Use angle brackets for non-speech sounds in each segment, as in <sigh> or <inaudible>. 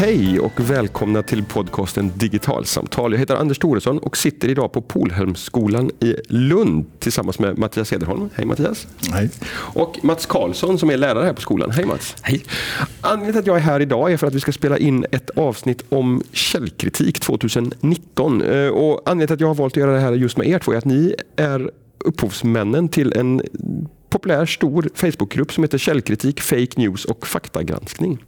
Hej och välkomna till podcasten Digitalsamtal. Jag heter Anders Thoresson och sitter idag på Polhemsskolan i Lund tillsammans med Mattias Cederholm. Hej Mattias! Hej! Och Mats Karlsson som är lärare här på skolan. Hej Mats! Hej! Anledningen till att jag är här idag är för att vi ska spela in ett avsnitt om källkritik 2019. Eh, och anledningen till att jag har valt att göra det här just med er två är att ni är upphovsmännen till en populär stor Facebookgrupp som heter Källkritik, Fake News och Faktagranskning.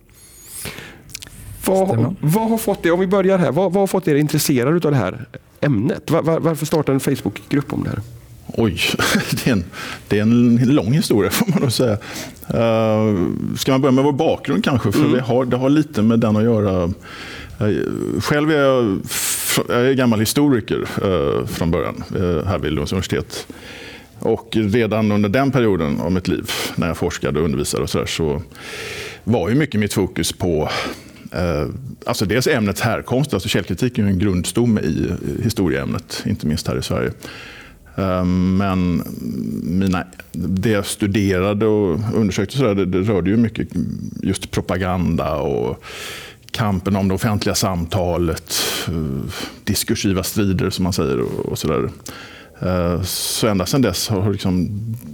Vad, vad, har fått er, om vi börjar här, vad, vad har fått er intresserade av det här ämnet? Var, var, varför starta en Facebookgrupp om det här? Oj, <laughs> det är, en, det är en lång historia <laughs> får man nog säga. Uh, ska man börja med vår bakgrund kanske? För mm. det, har, det har lite med den att göra. Uh, själv är jag, jag är gammal historiker uh, från början uh, här vid Lunds universitet. Och redan under den perioden av mitt liv, när jag forskade och undervisade och så, där, så var ju mycket mitt fokus på Eh, alltså dels ämnets härkomst, alltså källkritik är en grundstomme i historieämnet, inte minst här i Sverige. Ehm, men mina, det jag studerade och undersökte så där, det, det rörde ju mycket just propaganda och kampen om det offentliga samtalet, eh, diskursiva strider som man säger och, och sådär. Eh, så ända sedan dess har liksom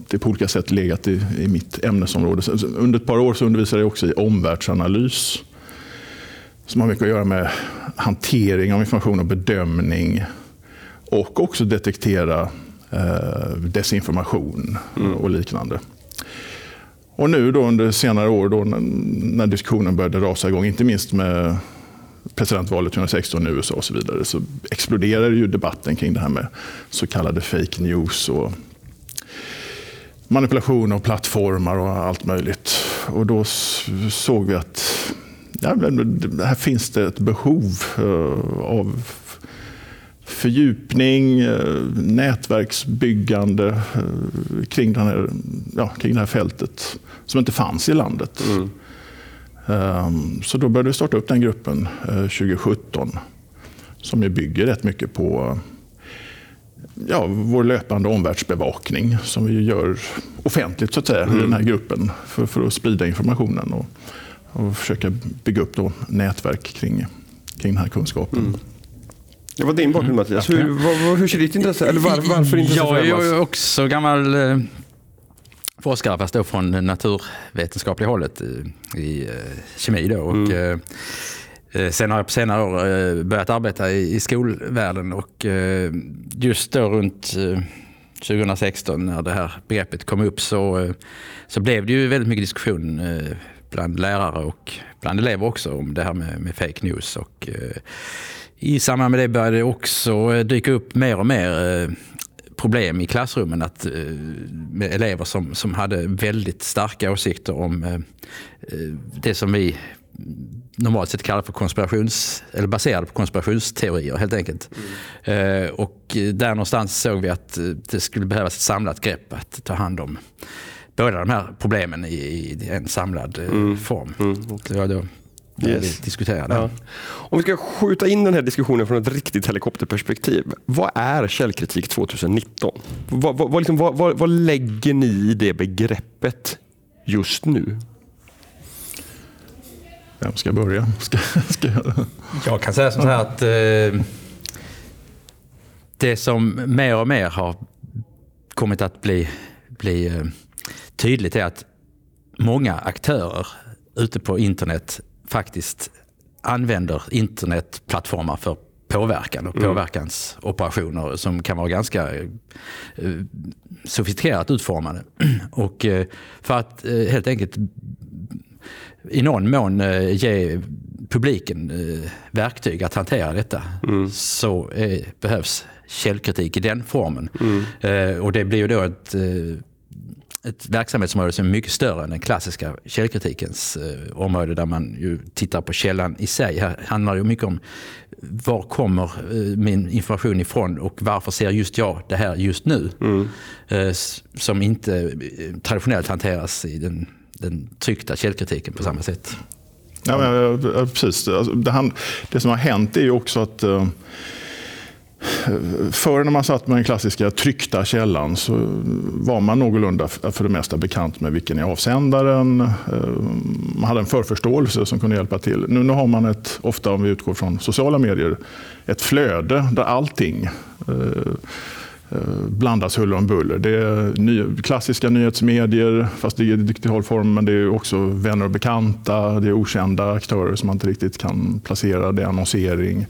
det på olika sätt legat i, i mitt ämnesområde. Under ett par år så undervisade jag också i omvärldsanalys som har mycket att göra med hantering av information och bedömning. Och också detektera eh, desinformation mm. och liknande. Och nu då under senare år då när, diskussionen började rasa igång, inte minst med presidentvalet 2016 i USA och så vidare, så exploderade ju debatten kring det här med så kallade fake news och manipulation av plattformar och allt möjligt. Och då såg vi att ja, här finns det ett behov eh, av fördjupning, eh, nätverksbyggande eh, kring, den här, ja, kring det här fältet som inte fanns i landet. Mm. Ehm, så då började vi starta upp den gruppen 2017 som ju bygger rätt mycket på ja, vår löpande omvärldsbevakning som vi gör offentligt så att säga, mm. i den här gruppen för, för att sprida informationen. Och, och försöka bygga upp då nätverk kring, kring den här kunskapen. Mm. Det var din bakgrund Mattias. Hur, var, hur ser ditt intresse, eller var, varför intresse Jag är också gammal eh, forskare, fast då från naturvetenskapliga hållet i, i eh, kemi. Då. Och, mm. eh, sen har jag på senare år eh, börjat arbeta i, i skolvärlden och eh, just då runt 2016 när det här begreppet kom upp så, så blev det ju väldigt mycket diskussion bland lärare och bland elever också om det här med, med fake news. Och, eh, I samband med det började det också eh, dyka upp mer och mer eh, problem i klassrummen att, eh, med elever som, som hade väldigt starka åsikter om eh, eh, det som vi normalt sett kallar för konspirations, eller baserade på konspirationsteorier helt enkelt. Mm. och där någonstans såg vi att det skulle behövas ett samlat grepp att ta hand om båda de här problemen i, i en samlad eh, mm. form. Mm. Det var då yes. vi diskuterade. Ja. Om vi ska skjuta in den här diskussionen från ett riktigt helikopterperspektiv. Vad är källkritik 2019? Vad, vad, liksom, vad, vad lägger ni i det begreppet just nu? Vem ska börja? <laughs> Ska, ska jag? jag kan säga så här att eh, det som mer och mer har kommit att bli, bli eh, tydligt är att många aktörer ute på internet faktiskt använder internetplattformar för påverkan och mm. påverkansoperationer som kan vara ganska eh, sofistikerat utformade. <clears throat> Och eh, för att eh, helt enkelt i någon mån ge publiken verktyg att hantera detta mm. så eh, behövs källkritik i den formen. Mm. och det blir ju då ett ett verksamhetsområde som är mycket större än den klassiska källkritikens eh, område där man ju tittar på källan i sig. Här handlar det mycket om var kommer eh, min information ifrån och varför ser just jag det här just nu? Mm. Eh, som inte eh, traditionellt hanteras i den, den tryckta källkritiken på samma sätt. Ja, men, precis. Alltså, det, det, som har hänt är ju också att förr när man satt med den klassiska tryckta källan så var man någorlunda för det mesta bekant med vilken är avsändaren. Eh, man hade en förförståelse som kunde hjälpa till. Nu, har man ett, ofta om vi utgår från sociala medier, ett flöde där allting eh, eh, blandas huller om buller. Det är klassiska nyhetsmedier, fast i digital form, men det är också vänner och bekanta, det är okända aktörer som man inte riktigt kan placera, det är annonsering.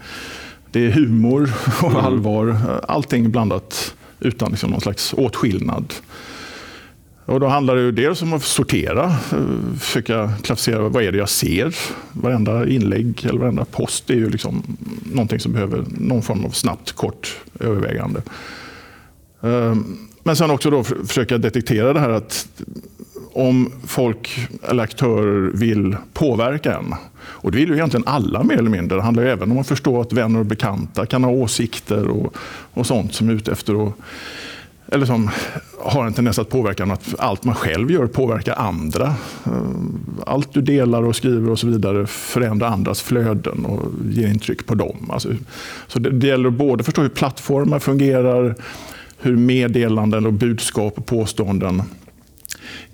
Det är humor och mm. allvar. Allting blandat utan liksom någon slags åtskillnad. Och då handlar det dels om att sortera, eh, försöka klassificera vad är det jag ser. Varenda inlägg eller varenda post är ju liksom någonting som behöver någon form av snabbt, kort övervägande. Ehm, men sen också då försöka detektera det här att om folk eller aktörer vill påverka en. Och det vill ju egentligen alla mer eller mindre. Det handlar ju även om att förstå att vänner och bekanta kan ha åsikter och, och sånt som är ute efter att eller som har en tendens att påverka att allt man själv gör påverkar andra. Eh, allt du delar och skriver och så vidare förändrar andras flöden och ger intryck på dem. Alltså, så det, det gäller både att förstå hur plattformar fungerar, hur meddelanden och budskap och påståenden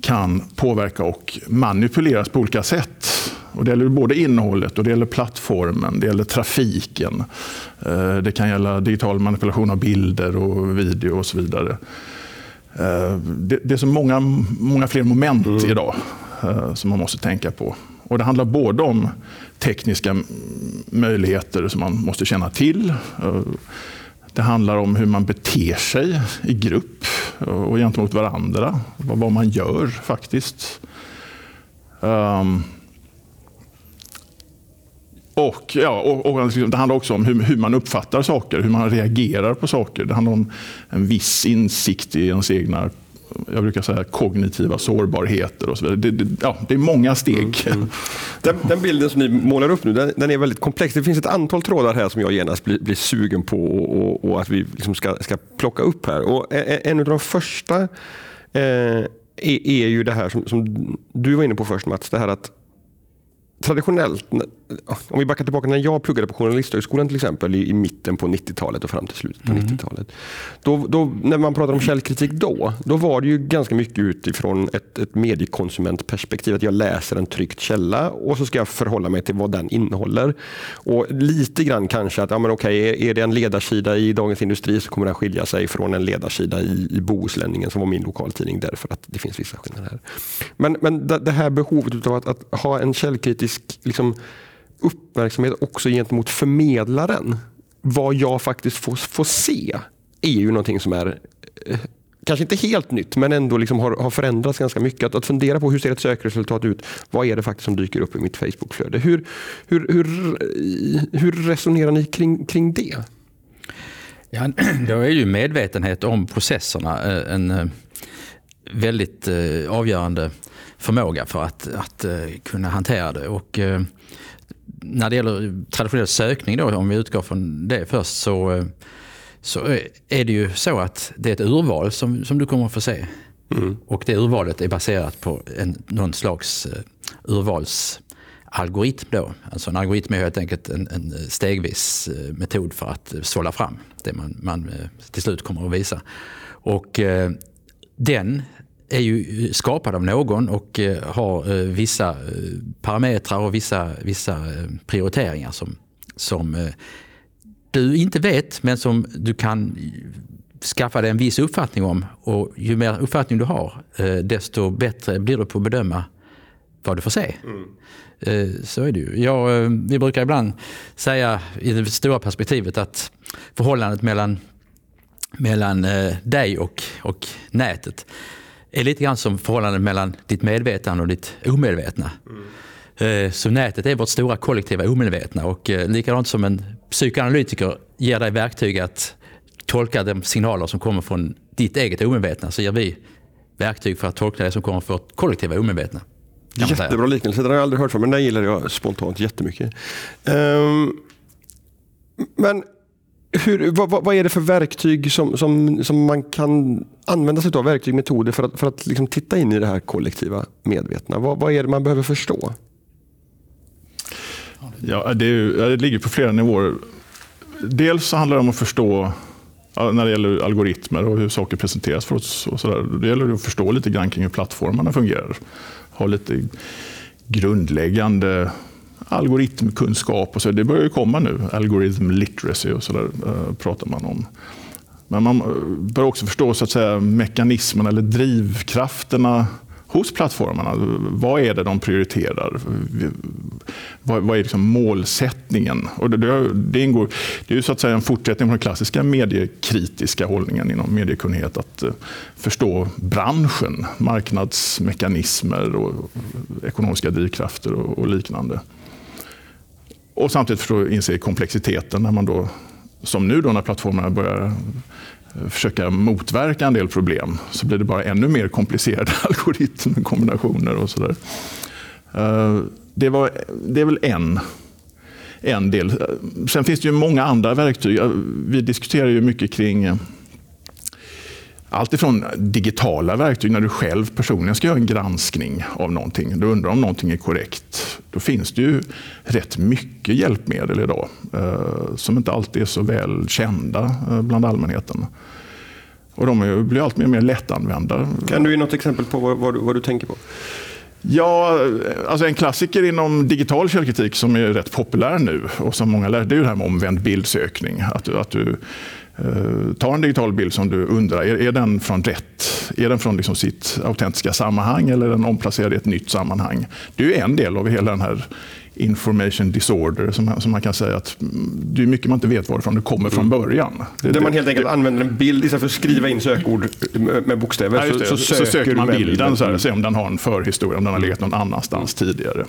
kan påverka och manipuleras på olika sätt. Och det gäller både innehållet, och det gäller plattformen, det gäller trafiken. Eh, det kan gälla digital manipulation av bilder och video och så vidare. Eh, det är så många, många fler moment mm. idag eh, som man måste tänka på. Och Det handlar både om tekniska möjligheter som man måste känna till. Det handlar om hur man beter sig i grupp och gentemot varandra. Vad man gör faktiskt. Um, och, ja, och, och, liksom, Det handlar också om hur, hur, man uppfattar saker, hur man reagerar på saker. Det handlar om en viss insikt i ens egna jag brukar säga kognitiva sårbarheter och så vidare. Det, det, ja, det är många steg. Mm, mm. Den, den, bilden som ni målar upp nu, den, den, är väldigt komplex. Det finns ett antal trådar här som jag genast blir, blir sugen på och, och, att vi liksom ska, ska plocka upp här. Och en av de första eh, är, är, ju det här som, som, du var inne på först Mats, det här att traditionellt, om vi backar tillbaka när jag pluggade på Journalisthögskolan till exempel i, i mitten på 90-talet och fram till slutet på mm. 90-talet. Då, då, när man pratade om källkritik då, då var det ju ganska mycket utifrån ett, ett mediekonsumentperspektiv. Att jag läser en tryckt källa och så ska jag förhålla mig till vad den innehåller. Och lite grann kanske att, ja men okej, är det en ledarsida i Dagens Industri så kommer den skilja sig från en ledarsida i, i Bohuslänningen som var min lokaltidning därför att det finns vissa skillnader. Men, men det här behovet av att, att ha en källkritisk liksom, uppmärksamhet också gentemot förmedlaren. Vad jag faktiskt får, får se är ju någonting som är eh, kanske inte helt nytt, men ändå liksom har, har förändrats ganska mycket. Att, att fundera på hur ser ett sökresultat ut? Vad är det faktiskt som dyker upp i mitt Facebookflöde? Hur, hur, hur, eh, hur resonerar ni kring, kring det? Ja, <clears throat> då är ju medvetenhet om processerna eh, en eh, väldigt avgörande förmåga för att, att kunna hantera det. Och när det gäller traditionell sökning, då, om vi utgår från det först, så, så är det ju så att det är ett urval som, som du kommer att få se. Mm. Och det urvalet är baserat på en, någon slags urvalsalgoritm. Då. Alltså en algoritm är helt enkelt en, en stegvis metod för att sålla fram det man, man till slut kommer att visa. Och den är ju skapad av någon och eh, har eh, vissa eh, parametrar och vissa, vissa prioriteringar som, som du inte vet men som du kan skaffa dig en viss uppfattning om. Och ju mer uppfattning du har desto bättre blir du på att bedöma vad du får se. Mm. Så är det ju. Jag, vi brukar ibland säga i det stora perspektivet att förhållandet mellan, mellan dig och, och nätet är lite grann som förhållandet mellan ditt medvetande och ditt omedvetna. Mm. Så nätet är vårt stora kollektiva omedvetna och eh, likadant som en psykoanalytiker ger dig verktyg att tolka de signaler som kommer från ditt eget omedvetna så ger vi verktyg för att tolka det som kommer från vårt kollektiva omedvetna. Jättebra liknelse, den har jag aldrig hört förut men den gillar jag spontant jättemycket. Um, men hur, vad, vad, är det för verktyg som, som, som man kan använda sig av, verktyg, metoder för att, för att liksom titta in i det här kollektiva medvetna? Vad, vad är det man behöver förstå? Ja, det, är, det ligger på flera nivåer. Dels så handlar det om att förstå när det gäller algoritmer och hur saker presenteras för oss. Och så där. Det gäller att förstå lite grann kring hur plattformarna fungerar. Ha lite grundläggande algoritmkunskap. Och så. Det börjar ju komma nu. Algorithm literacy och så där, eh, pratar man om. Men man eh, bör också förstå så att säga, mekanismerna eller drivkrafterna hos plattformarna. Vad är det de prioriterar? Vad, vad är liksom målsättningen? Och det, det, ingår, det är ju så att säga en fortsättning på den klassiska mediekritiska hållningen inom mediekunnighet. Att eh, förstå branschen, marknadsmekanismer och ekonomiska drivkrafter och, och liknande. Och samtidigt förstå, inse komplexiteten när man då, som nu då när plattformarna börjar eh, försöka motverka en del problem så blir det bara ännu mer komplicerade <laughs> algoritmkombinationer och sådär. Eh, det, var, det är väl en, en del. Eh, sen finns det ju många andra verktyg. Vi diskuterar ju mycket kring allt ifrån digitala verktyg när du själv personligen ska göra en granskning av någonting. Du undrar om någonting är korrekt. Då finns det ju rätt mycket hjälpmedel idag eh, som inte alltid är så väl kända eh, bland allmänheten. Och de blir allt mer, mer lättanvända. Kan du ge något exempel på vad, vad, vad du tänker på? Ja, alltså en klassiker inom digital källkritik som är rätt populär nu och som många lär det är det här med omvänd bildsökning. Att, att du ta en digital bild som du undrar, är, är den från rätt? Är den från liksom sitt autentiska sammanhang eller är den omplacerad i ett nytt sammanhang? Det är en del av hela den här information disorder som, som man kan säga att mm, det är mycket man inte vet varifrån det kommer från mm. början. Det, Där man helt enkelt det, använder en bild istället för att skriva in sökord med bokstäver. Ja, så, så, söker, så, söker man bilden, bilden så här, se om den har en förhistoria, om den har legat någon annanstans tidigare.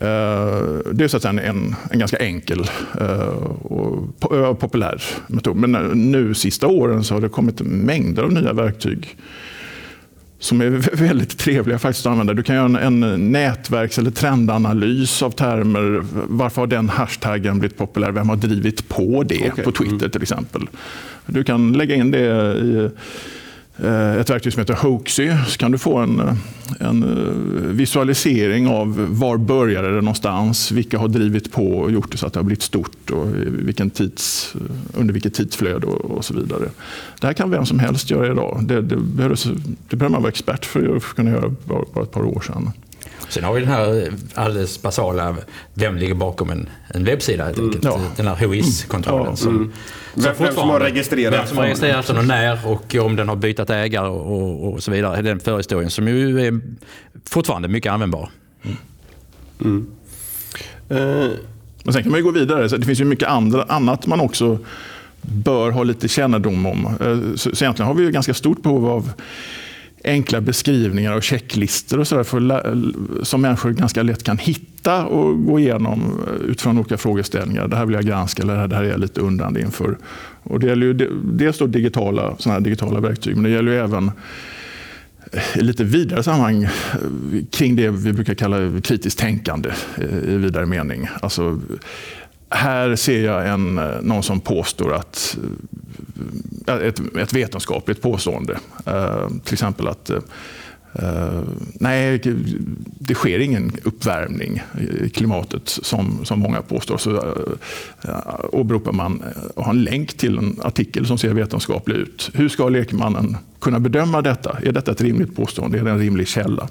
Eh, det är så att säga en, en ganska enkel eh, och populär metod. Men nu sista åren så har det kommit mängder av nya verktyg som är väldigt trevliga faktiskt att använda. Du kan göra en, en nätverks eller trendanalys av termer. Varför har den hashtaggen blivit populär? Vem har drivit på det okay. på Twitter mm. till exempel? Du kan lägga in det i Eh, Eh, ett verktyg som heter Hoaxy så kan du få en, eh, en eh, visualisering av var började det någonstans, vilka har drivit på och gjort det så att det har blivit stort och vilken tids, under vilket tidsflöde och, och så vidare. Det här kan vem som helst göra idag. Det, det, behövs, det behöver man vara expert för att kunna göra bara, bara ett par år sedan. Sen har vi den här alldeles basala, vem ligger bakom en, en webbsida helt enkelt. Mm, ja. Den här HOIS-kontrollen. Mm. Som, mm. Vem, vem som har registrerat Vem som har registrerat den och när och om den har bytt ägare och, och, så vidare. Den förhistorien som ju är fortfarande mycket användbar. Mm. Uh. Men sen kan man ju gå vidare. Så det finns ju mycket andra, annat man också bör ha lite kännedom om. Eh, så, så egentligen har vi ju ganska stort behov av enkla beskrivningar och checklistor och så där som människor ganska lätt kan hitta och gå igenom eh, utifrån olika frågeställningar. Det här vill jag granska eller det här är jag lite undrande inför. Och det gäller ju dels då digitala, såna här digitala verktyg, men det gäller ju även eh, i lite vidare sammanhang eh, kring det vi brukar kalla kritiskt tänkande i vidare mening. Alltså, här ser jag en, eh, någon som påstår att eh, ett, ett vetenskapligt påstående. Eh, till exempel att eh, eh, nej, det sker ingen uppvärmning i klimatet som, som många påstår. Så eh, åberopar man och har en länk till en artikel som ser vetenskaplig ut. Hur ska lekmannen kunna bedöma detta? Är detta ett rimligt påstående? Är det en rimlig källa?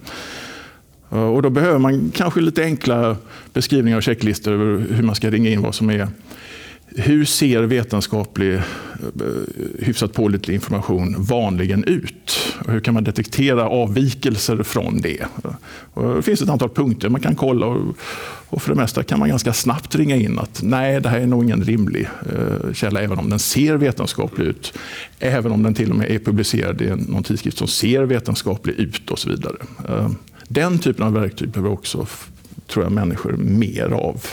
Eh, och då behöver man kanske lite enkla beskrivningar och checklistor över hur man ska ringa in vad som är hur ser vetenskaplig, eh, hyfsat pålitlig information vanligen ut? Och hur kan man detektera avvikelser från det? Eh, och det finns ett antal punkter man kan kolla och, för det mesta kan man ganska snabbt ringa in att nej, det här är nog ingen rimlig källa, även om den ser vetenskaplig ut. Även om den till och med är publicerad i någon tidskrift som ser vetenskaplig ut och så vidare. Eh, den typen av verktyg behöver också, tror jag, människor mer av.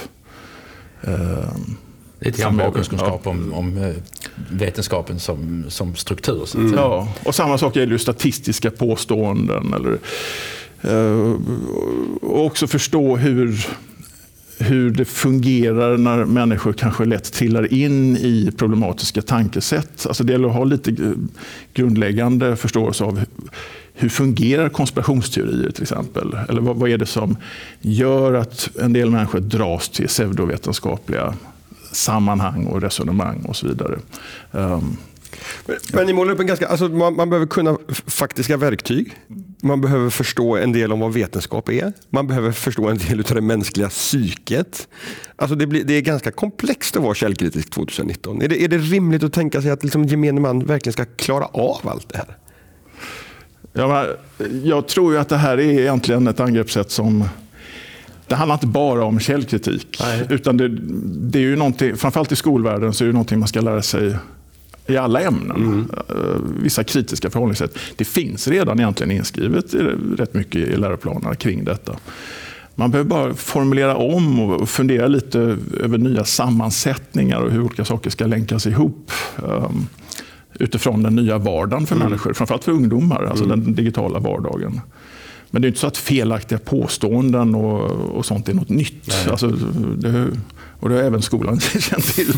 Lite grann bakgrundskunskap ja. om, om eh, vetenskapen som, som struktur. Så mm. Ja, och samma sak gäller ju statistiska påståenden. Eller, eh, och också förstå hur, hur det fungerar när människor kanske lätt trillar in i problematiska tankesätt. Alltså det gäller att ha lite grundläggande förståelse av hur fungerar konspirationsteorier till exempel? Eller vad, vad är det som gör att en del människor dras till pseudovetenskapliga sammanhang och resonemang och så vidare. Um, men ni målar upp en ganska, alltså man, man, behöver kunna faktiska verktyg. Man behöver förstå en del om vad vetenskap är. Man behöver förstå en del av det mänskliga psyket. Alltså det, blir, det är ganska komplext att vara källkritisk 2019. Är det, är det rimligt att tänka sig att liksom gemene man verkligen ska klara av allt det här? Ja, jag tror ju att det här är egentligen ett angreppssätt som det handlar inte bara om källkritik. Nej. Utan det, det, är ju någonting, framförallt i skolvärlden så är det någonting man ska lära sig i alla ämnen. Mm. Eh, vissa kritiska förhållningssätt. Det finns redan egentligen inskrivet rätt mycket i läroplanerna kring detta. Man behöver bara formulera om och fundera lite över nya sammansättningar och hur olika saker ska länkas ihop ehm, utifrån den nya vardagen för mm. människor, framförallt för ungdomar, alltså mm. den digitala vardagen. Men det är inte så att felaktiga påståenden och, och sånt är något nytt. Alltså, det, och det har även skolan <laughs> känt till.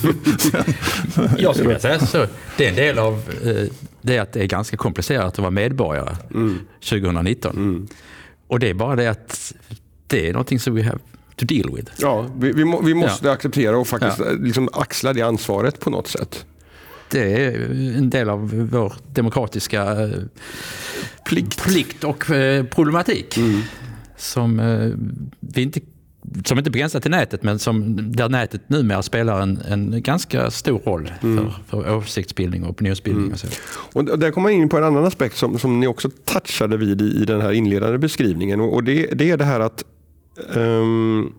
Jag skulle vilja säga så. Det är en del av eh, det att det är ganska komplicerat att vara medborgare mm. 2019. Mm. Och det är bara det att det är någonting som vi have to deal with. Ja, vi, vi, må, vi måste ja. acceptera och faktiskt ja. liksom axla det ansvaret på något sätt. Det är en del av vår demokratiska eh, plikt, plikt och eh, problematik. Mm. Som vi inte som inte begränsar till nätet, men som, där nätet numera spelar en, en ganska stor roll mm. för, för åsiktsbildning och opinionsbildning. Mm. Och, så. och där kommer man in på en annan aspekt som, som ni också touchade vid i, i den här inledande beskrivningen. Och det, det är det här att um,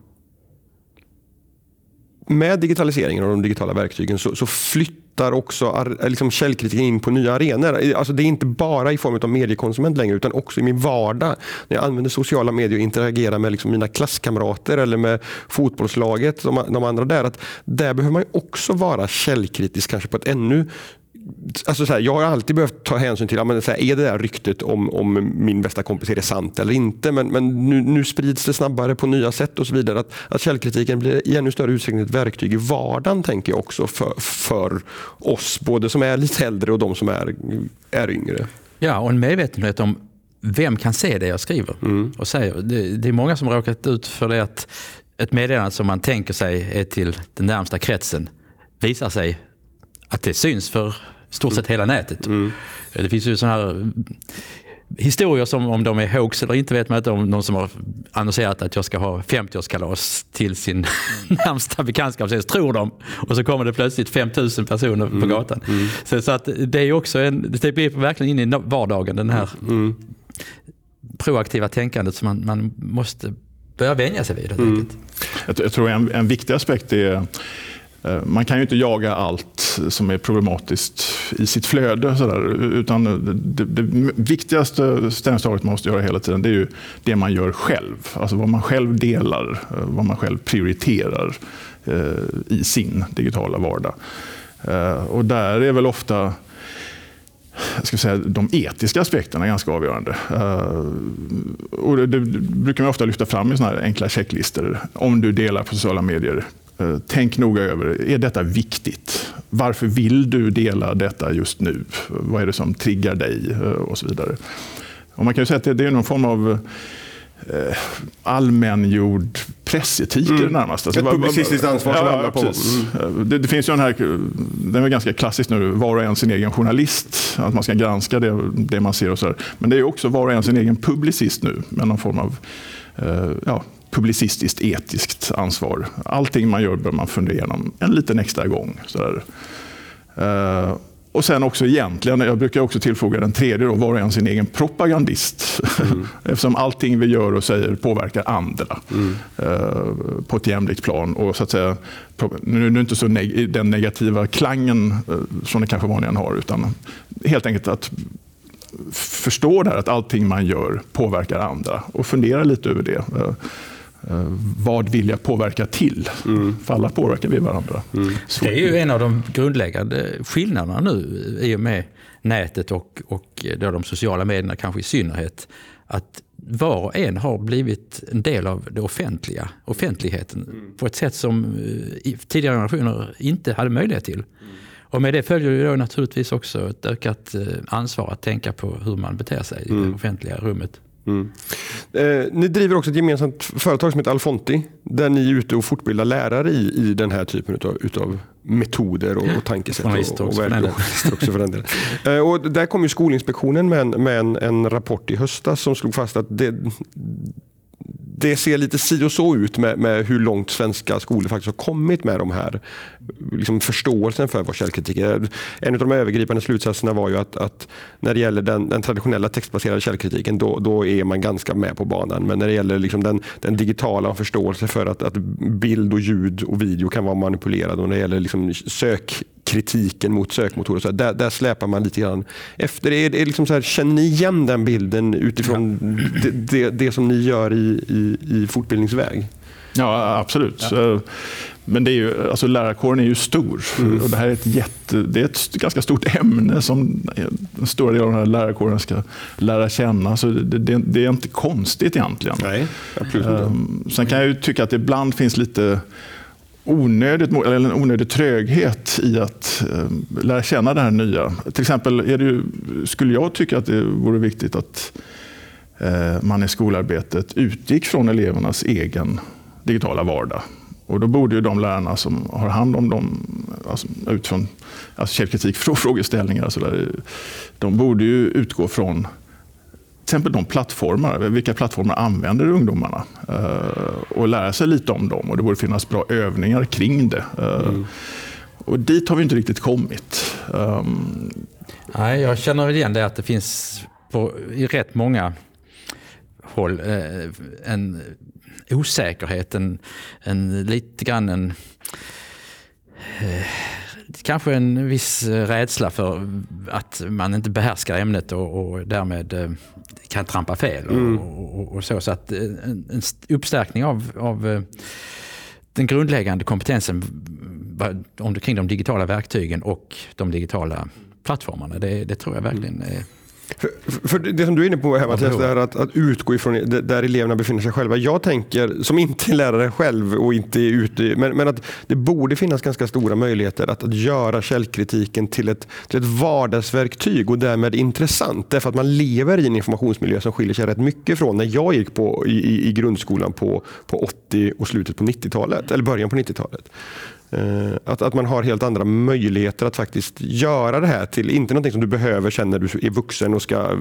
med digitaliseringen och de digitala verktygen så, så flyttar också eh, liksom källkritiken in på nya arenor. Alltså det är inte bara i form av mediekonsument längre utan också i min vardag. När jag använder sociala medier och interagerar med liksom mina klasskamrater eller med fotbollslaget, de, de andra där. Att där behöver man också vara källkritisk kanske på ett ännu Alltså så här, jag har alltid behövt ta hänsyn till, men så här, är det där ryktet om, om min bästa kompis är det sant eller inte? Men, men nu, nu sprids det snabbare på nya sätt och så vidare. Att, att källkritiken blir i ännu större utsträckning ett verktyg i vardagen tänker jag också för, för oss, både som är lite äldre och de som är, är yngre. Ja, och en medvetenhet om vem kan se det jag skriver mm. och säger. Det, det, är många som råkat ut för det att ett meddelande som man tänker sig är till den närmsta kretsen visar sig att det syns för stort sett hela nätet. Mm. Det finns ju sådana här historier som om de är hoax eller inte vet man inte. Om någon som har annonserat att jag ska ha 50-årskalas till sin <laughs> närmsta bekantskapskrets, tror de. Och så kommer det plötsligt 5000 personer mm. på gatan. Mm. Så, så, att det är också en, det blir verkligen in i vardagen den här mm. proaktiva tänkandet som man, man måste börja vänja sig vid. Mm. Jag, jag tror en, en viktig aspekt är Eh, Eh, man kan ju inte jaga allt som är problematiskt i sitt flöde. Sådär, utan det, det viktigaste ställningstagandet man måste göra hela tiden det är ju det man gör själv. Alltså vad man själv delar, eh, vad man själv prioriterar eh, i sin digitala vardag. Eh, och där är väl ofta jag ska säga, de etiska aspekterna ganska avgörande. och det, det brukar man ofta lyfta fram i såna enkla checklistor. Om du delar på sociala medier, tänk noga över, är detta viktigt? Varför vill du dela detta just nu? Vad är det som triggar dig? Eh, och så vidare. Och man kan säga att det är någon form av eh, allmängjord pressetik mm. det närmaste. Ett publicistiskt ansvar som ja, på. Mm. Det, det, finns ju den här, den är ganska klassisk nu, var och en sin egen journalist. Att man ska granska det, det man ser och så där. Men det är också var och en sin egen publicist nu med någon form av ja, publicistiskt etiskt ansvar. Allting man gör bör man fundera igenom en liten extra gång. Sådär. Uh, och sen också egentligen, jag brukar också tillfoga den tredje, då, var och en sin egen propagandist. Mm. <laughs> Eftersom allting vi gör och säger påverkar andra mm. uh, på ett jämlikt plan. Och så att säga, nu är det inte så neg den negativa klangen uh, som det kanske vanligen har, utan helt enkelt att förstå där att allting man gör påverkar andra och fundera lite över det. Eh, vad vill jag påverka till? Mm. För alla påverkar vi varandra. Mm. Det är ju en av de grundläggande skillnaderna nu i och med nätet och, och då de sociala medierna kanske i synnerhet. Att var och en har blivit en del av det offentliga, offentligheten mm. på ett sätt som eh, tidigare generationer inte hade möjlighet till. Mm. Och med det följer ju då naturligtvis också ett ökat eh, ansvar att tänka på hur man beter sig i det mm. offentliga rummet. Mm. Eh, ni driver också ett gemensamt företag som heter Alfonti där ni är ute och fortbildar lärare i, i den här typen utav, utav metoder och, och tankesätt. Och, och, och, <laughs> också för den delen. Eh, och där kom ju Skolinspektionen med en, med en, en rapport i höstas som slog fast att det, det ser lite si och så ut med, med, hur långt svenska skolor faktiskt har kommit med de här liksom förståelsen för vad källkritik är. En av de övergripande slutsatserna var ju att, att när det gäller den, den, traditionella textbaserade källkritiken då, då, är man ganska med på banan. Men när det gäller liksom den, den digitala förståelsen för att, att bild och ljud och video kan vara manipulerade och när det gäller liksom sökkritiken mot sökmotorer, så där, där släpar man lite grann efter. Det är, det är liksom så här, känner ni igen den bilden utifrån ja. det, det, det, som ni gör i, i, i fortbildningsväg? Ja, absolut. Ja. Men det är ju, alltså lärarkåren är ju stor. Mm. Och det här är ett, jätte, det är ett ganska stort ämne som en stor del av den här lärarkåren ska lära känna. Så det, det, det är inte konstigt egentligen. Nej, absolut inte. Um, sen kan jag ju tycka att det ibland finns lite onödigt, eller en onödig tröghet i att eh, lära känna det här nya. Till exempel är det ju, skulle jag tycka att det vore viktigt att eh, man i skolarbetet utgick från elevernas egen digitala vardag. Och då borde ju de lärarna som har hand om dem, alltså, utifrån alltså källkritik, <laughs> frågeställningar, så där, de borde ju utgå från exempel de plattformar, vilka plattformar använder ungdomarna? Uh, och lära sig lite om dem. Och det borde finnas bra övningar kring det. Uh, mm. Och dit har vi inte riktigt kommit. Um, Nej, jag känner igen det att det finns på, i rätt många håll eh, en osäkerhet, en, en lite grann en eh, kanske en viss rädsla för att man inte behärskar ämnet och, och därmed eh, kan trampa fel. Mm. Och, och, och, så. så att eh, en, en uppstärkning av, av eh, den grundläggande kompetensen om kring de digitala verktygen och de digitala plattformarna, det, det tror jag verkligen är för, för, det som du är inne på här Mattias, det är att, att utgå ifrån där eleverna befinner sig själva. Jag tänker, som inte är lärare själv och inte är ute, men, men att det borde finnas ganska stora möjligheter att, att göra källkritiken till ett, till ett vardagsverktyg och därmed intressant. Därför att man lever i en informationsmiljö som skiljer sig rätt mycket från när jag gick på, i, i grundskolan på, på 80 och slutet på 90-talet, eller början på 90-talet. Eh, att, att man har helt andra möjligheter att faktiskt göra det här till, inte någonting som du behöver sen när du är vuxen och ska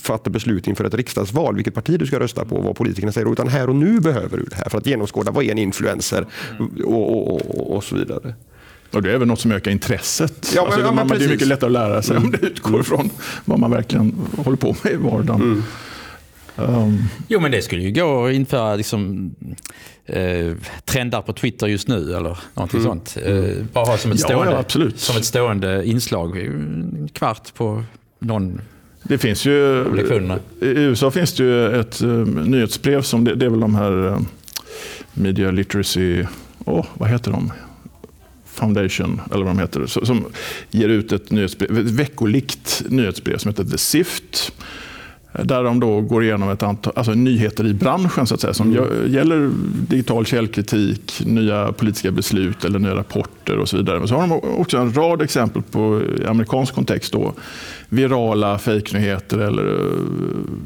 fatta beslut inför ett riksdagsval, vilket parti du ska rösta på och vad politikerna säger, utan här och nu behöver du det här för att genomskåda vad är en influencer och, och, och, och så vidare. Och det är även något som ökar intresset. Ja, alltså, ja, man, det är mycket lättare att lära sig mm. om det utgår från vad man verkligen håller på med i vardagen. Mm. Um. Jo, men det skulle ju gå att införa liksom, eh, trendar på Twitter just nu eller någonting mm. sånt. Eh, bara ha som ett, stående, ja, som ett stående inslag. En kvart på någon det finns ju, I USA finns det ju ett uh, nyhetsbrev som det, det, är väl de här uh, Media Literacy, oh, vad heter de? Foundation, eller vad de heter, som ger ut ett, nyhetsbrev, ett veckolikt nyhetsbrev som heter The Sift. Där de då går igenom ett antal alltså nyheter i branschen så att säga, som mm. gäller digital källkritik, nya politiska beslut eller nya rapporter och så vidare. Men så har de också en rad exempel på i amerikansk kontext då, virala fejknyheter eller eh,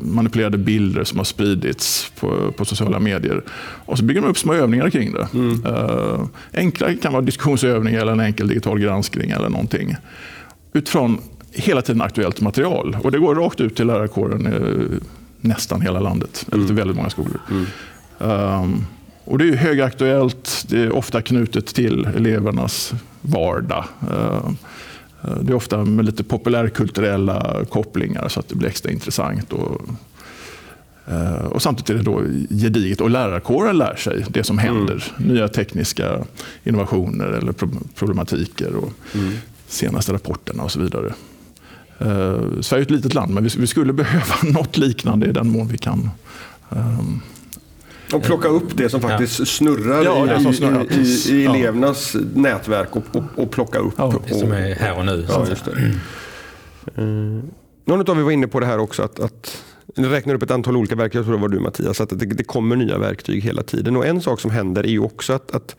manipulerade bilder som har spridits på, på, sociala medier. Och så bygger de upp små övningar kring det. Mm. Uh, enkla kan vara diskussionsövningar eller en enkel digital granskning eller någonting. Utifrån hela tiden aktuellt material. Och det går rakt ut till lärarkåren i nästan hela landet, eller till mm. väldigt många skolor. Mm. Um, och det är högaktuellt, det är ofta knutet till elevernas vardag. Uh, det är ofta med lite populärkulturella kopplingar så att det blir extra intressant. Och, uh, och samtidigt är det då gediget och lärarkåren lär sig det som händer. Mm. Nya tekniska innovationer eller problematiker och mm. senaste rapporterna och så vidare. Uh, Sverige är ett litet land, men vi, vi, skulle <laughs> behöva något liknande i den mån vi kan. Um, och plocka upp det som faktiskt ja. snurrar, ja, i, som snurrar. i, i, i, elevernas ja. nätverk och, och, och, plocka upp. Ja, det som är här och nu. Ja, just det. Mm. Någon av er var inne på det här också att, att ni räknar upp ett antal olika verktyg, jag tror det var du Mattias, att det, det kommer nya verktyg hela tiden. Och En sak som händer är ju också att, att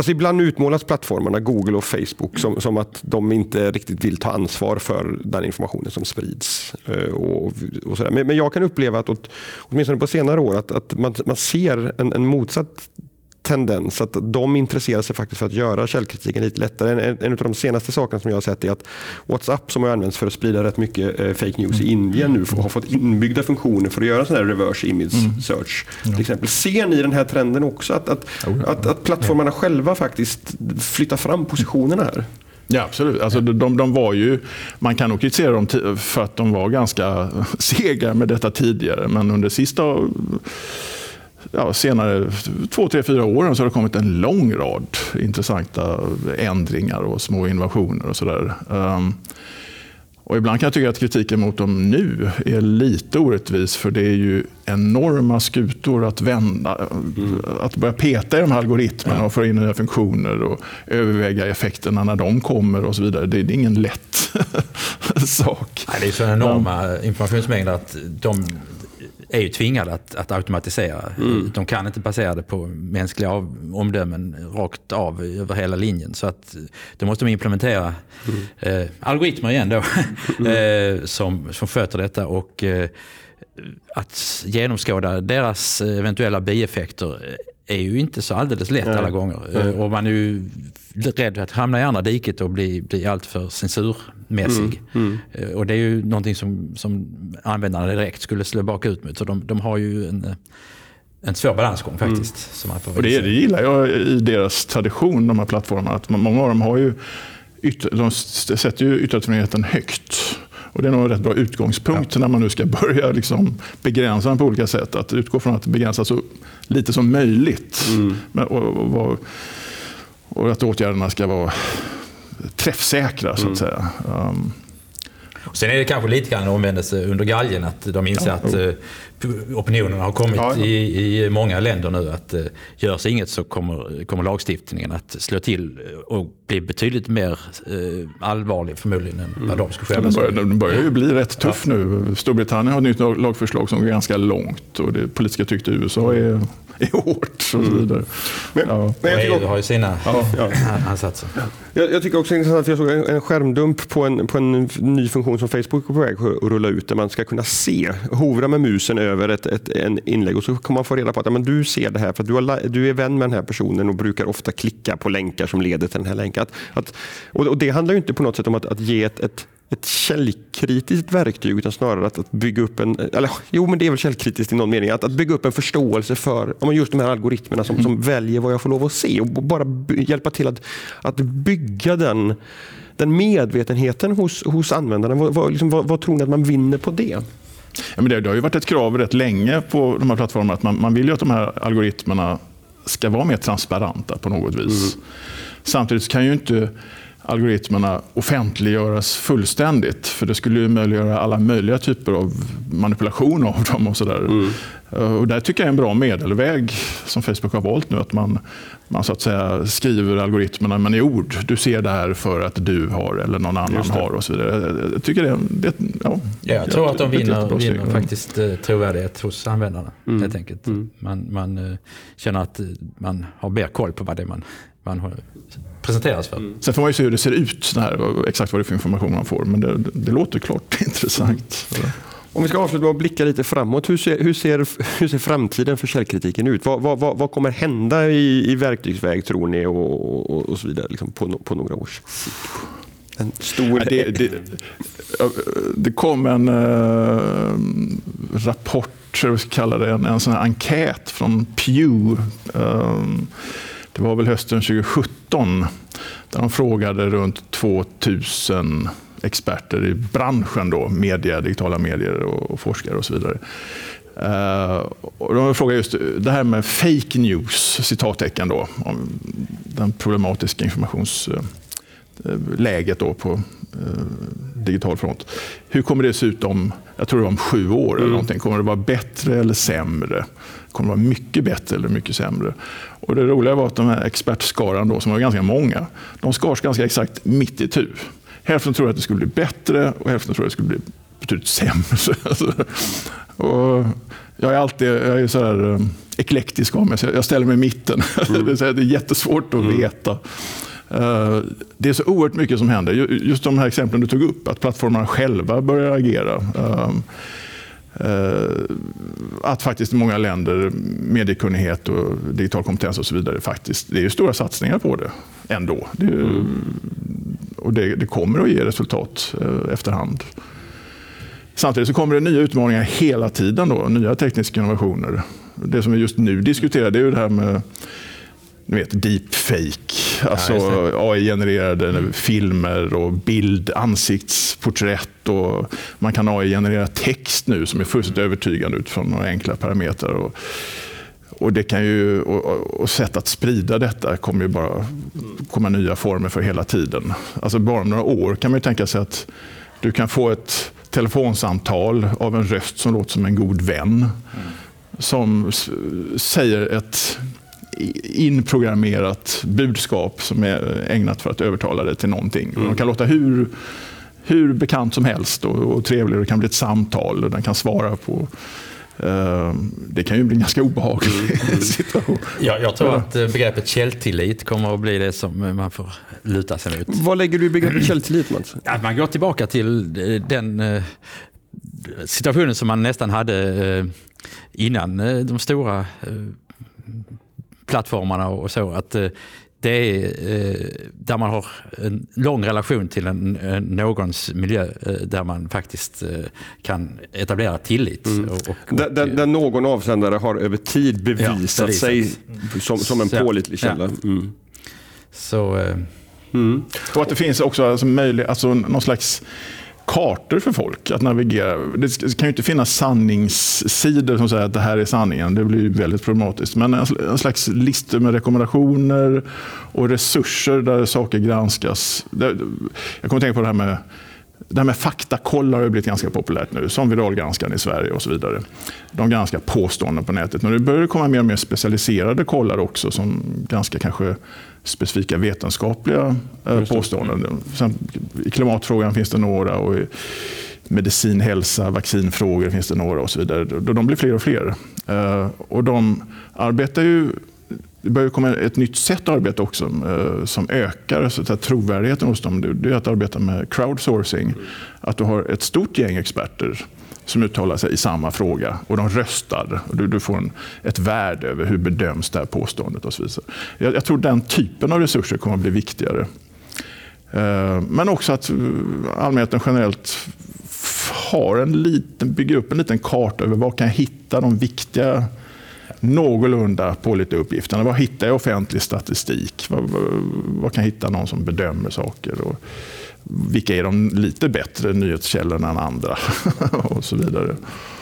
Alltså ibland utmålas plattformarna, Google och Facebook, som, som att de inte riktigt vill ta ansvar för den informationen som sprids. Eh, och, och. Men, men, jag kan uppleva att åt, åtminstone på senare år att, att man, man ser en, en motsatt tendens att de intresserar sig faktiskt för att göra källkritiken lite lättare. En, en av de senaste sakerna som jag har sett är att WhatsApp som har använts för att sprida rätt mycket eh, fake news i Indien nu har fått inbyggda funktioner för att göra sån här reverse image mm. search. Mm. Till exempel. Ser ni den här trenden också? Att, att, oh, att, att plattformarna själva faktiskt flyttar fram positionerna här? Ja, absolut. Alltså, de, de var ju, man kan nog kritisera dem för att de var ganska <laughs> sega med detta tidigare, men under sista ja, senare två, tre, fyra åren så har det kommit en lång rad intressanta ändringar och små innovationer och sådär. Um, och ibland kan jag tycka att kritiken mot dem nu är lite orättvis för det är ju enorma skutor att vända. Mm. Att börja peta i de här algoritmerna och få in nya funktioner och överväga effekterna när de kommer och så vidare. Det är ingen lätt <laughs> sak. Nej, det är så enorma informationsmängder att de är ju tvingade att, att automatisera. Mm. De kan inte basera det på mänskliga av, omdömen rakt av över hela linjen. Så att då måste de implementera mm. eh, algoritmer igen då, <laughs> mm. eh, som, som sköter detta. Och eh, att genomskåda deras eventuella bieffekter är ju inte så alldeles lätt alla gånger. Och man är ju rädd att hamna i andra diket och bli, bli alltför censurmässig. Mm, mm. Och det är ju någonting som, som användarna direkt skulle slå bakut mot. Så de, de har ju en, en svår balansgång mm. faktiskt. Mm. Och det, det gillar jag i deras tradition, de här plattformarna. Att många av dem har ju ytter, de sätter ju yttrandefriheten högt. Och det är nog en rätt bra utgångspunkt ja. när man nu ska börja liksom begränsa den på olika sätt. Att utgå från att begränsa så lite som möjligt. Mm. Men, och, och, och, att åtgärderna ska vara träffsäkra så att mm. säga. Um, Sen är det kanske lite grann omvändelse under galgen att de inser ja, att uh, opinionen har kommit ja, ja. I, i många länder nu att uh, görs inget så kommer, kommer lagstiftningen att slå till och bli betydligt mer uh, allvarlig förmodligen än vad de skulle själva Den börjar, den börjar ju bli rätt tuff nu. Storbritannien har ett nytt lagförslag som går ganska långt och det politiska trycket i USA är är hårt och så mm. vidare. Men, ja. men jag EU har ju sina ja, ja. ansatser. Jag, jag, tycker också det är intressant, jag såg en, en skärmdump på en, på en ny funktion som Facebook är på väg att rulla ut där man ska kunna se, hovra med musen över ett, ett en inlägg och så kan man få reda på att ja, men du ser det här för att du, har, du är vän med den här personen och brukar ofta klicka på länkar som leder till den här länken. Att, att, och, och det handlar ju inte på något sätt om att, att ge ett, ett ett källkritiskt verktyg utan snarare att, att bygga upp en, eller jo men det är väl källkritiskt i någon mening, att, att bygga upp en förståelse för om just de här algoritmerna som, mm. som väljer vad jag får lov att se och bara hjälpa till att, att bygga den, den medvetenheten hos, hos användarna. Vad, vad, liksom, vad, vad tror ni att man vinner på det? Ja, men det, det, har ju varit ett krav rätt länge på de här plattformarna att man, man vill ju att de här algoritmerna ska vara mer transparenta på något vis. Mm. Samtidigt kan ju inte algoritmerna offentliggöras fullständigt. För det skulle ju möjliggöra alla möjliga typer av manipulation av dem. och, så där. Mm. och Där tycker jag är en bra medelväg som Facebook har valt nu. Att man, man så att säga skriver algoritmerna men i ord. Du ser det här för att du har eller någon annan har och så vidare. Jag, tycker det, det ja, ja, jag tror att de vinner, vinner faktiskt eh, trovärdighet hos användarna. Mm. Helt enkelt. Mm. Man, man känner att man har mer koll på vad det är man man presenteras för. Mm. Sen får man ju se hur det ser ut, här, exakt vad det är för information man får. Men det, det låter klart <laughs> intressant. Mm. Om vi ska avsluta med att blicka lite framåt. Hur ser, hur ser, hur ser framtiden för källkritiken ut? Vad, vad, vad, vad kommer hända i, i verktygsväg tror ni och, och, och så vidare liksom på, på några års sikt? En stor... Ja, det, det, det, kom en äh, rapport, eller vad ska kalla det, en, en sån enkät från Pew. Äh, det var väl hösten 2017 där de frågade runt 2000 experter i branschen, då, media, digitala medier och forskare och så vidare. Uh, och de frågade just det här med fake news, citattecken då, om den problematiska informationsläget då på uh, digital front. Hur kommer det se ut om, jag tror det var om sju år eller mm. någonting? Kommer det vara bättre eller sämre? Kommer det vara mycket bättre eller mycket sämre? Och det roliga var att de här expertskaran, då, som var ganska många, de skars ganska exakt mitt i tu. Hälften trodde att det skulle bli bättre och hälften trodde att det skulle bli betydligt sämre. <laughs> och Jag är alltid jag är så här, eh, eklektisk av mig, så jag ställer mig i mitten. <laughs> Mm. det är jättesvårt att mm. veta. Eh, det är så oerhört mycket som händer. Just de här exemplen du tog upp, att plattformarna själva börjar agera. Eh, att faktiskt i många länder mediekunnighet och digital kompetens och så vidare, faktiskt, det är ju stora satsningar på det ändå. Det, är, mm. och det, det, kommer att ge resultat eh, efterhand. Samtidigt så kommer det nya utmaningar hela tiden, då, nya tekniska innovationer. Det som vi just nu diskuterar det är ju det här med ni vet, deepfake, alltså ja, AI-genererade mm. filmer och bild, ansiktsporträtt. Och man kan AI-generera text nu som är fullständigt övertygande utifrån några enkla parametrar. Och, och, det kan ju, och, och sätt att sprida detta kommer ju bara komma nya former för hela tiden. Alltså bara några år kan man tänka sig att du kan få ett telefonsamtal av en röst som låter som en god vän. Mm. Som säger ett inprogrammerat budskap som är ägnat för att övertala dig till någonting. Mm. De kan låta hur, hur bekant som helst och, och trevlig. Det kan bli ett samtal och den kan svara på uh, det kan ju bli en ganska obehaglig mm. mm. <laughs> situation. Ja, jag tror att eh, begreppet källtillit kommer att bli det som man får luta sig mot. Vad lägger du i begreppet källtillit Mats? <clears throat> Att man går tillbaka till eh, den situationen som man nästan hade innan de stora plattformarna och så. att eh, det är eh, där man har en lång relation till en, någons miljö eh, där man faktiskt kan etablera tillit. Mm. Och, och, där, där, där, någon avsändare har över tid bevisat ja, sig som, som en pålitlig källa. Ja. Mm. Så, mm. Och att det finns också alltså, möjlig, alltså, någon slags kartor för folk att navigera. Det kan ju inte finnas sanningssidor som säger att det här är sanningen. Det blir väldigt problematiskt. Men en slags listor med rekommendationer och resurser där saker granskas. Jag kommer att tänka på det här med det här med faktakollar har blivit ganska populärt nu, som viralgranskaren i Sverige och så vidare. De granskar påståenden på nätet. Men det börjar komma mer och mer specialiserade kollar också som granskar kanske specifika vetenskapliga eh, påståenden. Sen, I klimatfrågan finns det några och i medicin, hälsa, vaccinfrågor finns det några och så vidare. De blir fler och fler. Eh, och de arbetar ju det börjar komma ett nytt sätt att arbeta också eh, som ökar så att trovärdigheten hos dem. Det är att arbeta med crowdsourcing. Att du har ett stort gäng experter som uttalar sig i samma fråga och de röstar. Och du, du får en, ett värde över hur bedöms det här påståendet och så vidare. Jag, jag tror den typen av resurser kommer att bli viktigare. Eh, men också att eh, allmänheten generellt har en liten, bygger upp en liten karta över var kan jag hitta de viktiga någorlunda pålitliga uppgifterna. Var hittar jag offentlig statistik? Var, var, var, kan jag hitta någon som bedömer saker? Och vilka är de lite bättre nyhetskällorna än andra? <laughs> och så vidare.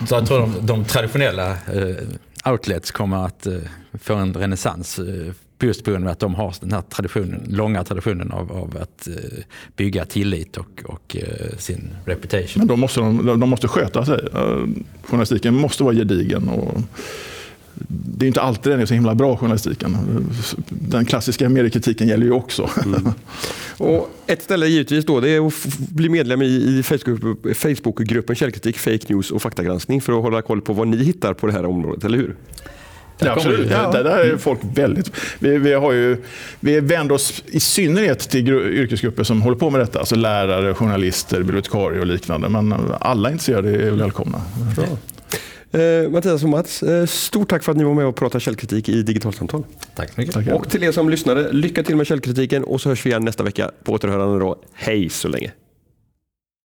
Så jag tror de, de traditionella eh, outlets kommer att eh, få en renässans eh, just på grund av att de har den här traditionen, långa traditionen av, av att eh, bygga tillit och, och eh, sin reputation. Men då måste de, de måste sköta sig. Journalistiken måste vara gedigen. Och det är inte alltid den är så himla bra, journalistiken. Den klassiska mediekritiken gäller ju också. Mm. Och ett ställe givetvis då, det är att bli medlem i Facebookgruppen Källkritik, Fake News och faktagranskning för att hålla koll på vad ni hittar på det här området, eller hur? Ja, absolut. Ja. Där, där är folk väldigt... Vi, vi, har ju, vi vänder oss i synnerhet till yrkesgrupper som håller på med detta. Alltså lärare, journalister, bibliotekarier och liknande. Men alla intresserade är välkomna. Bra. Eh, Mattias och Mats, eh, stort tack för att ni var med och pratade källkritik i Digitalsamtal. Tack så mycket. Tack, och till er som lyssnade, lycka till med källkritiken och så hörs vi igen nästa vecka på återhörande då. Hej så länge.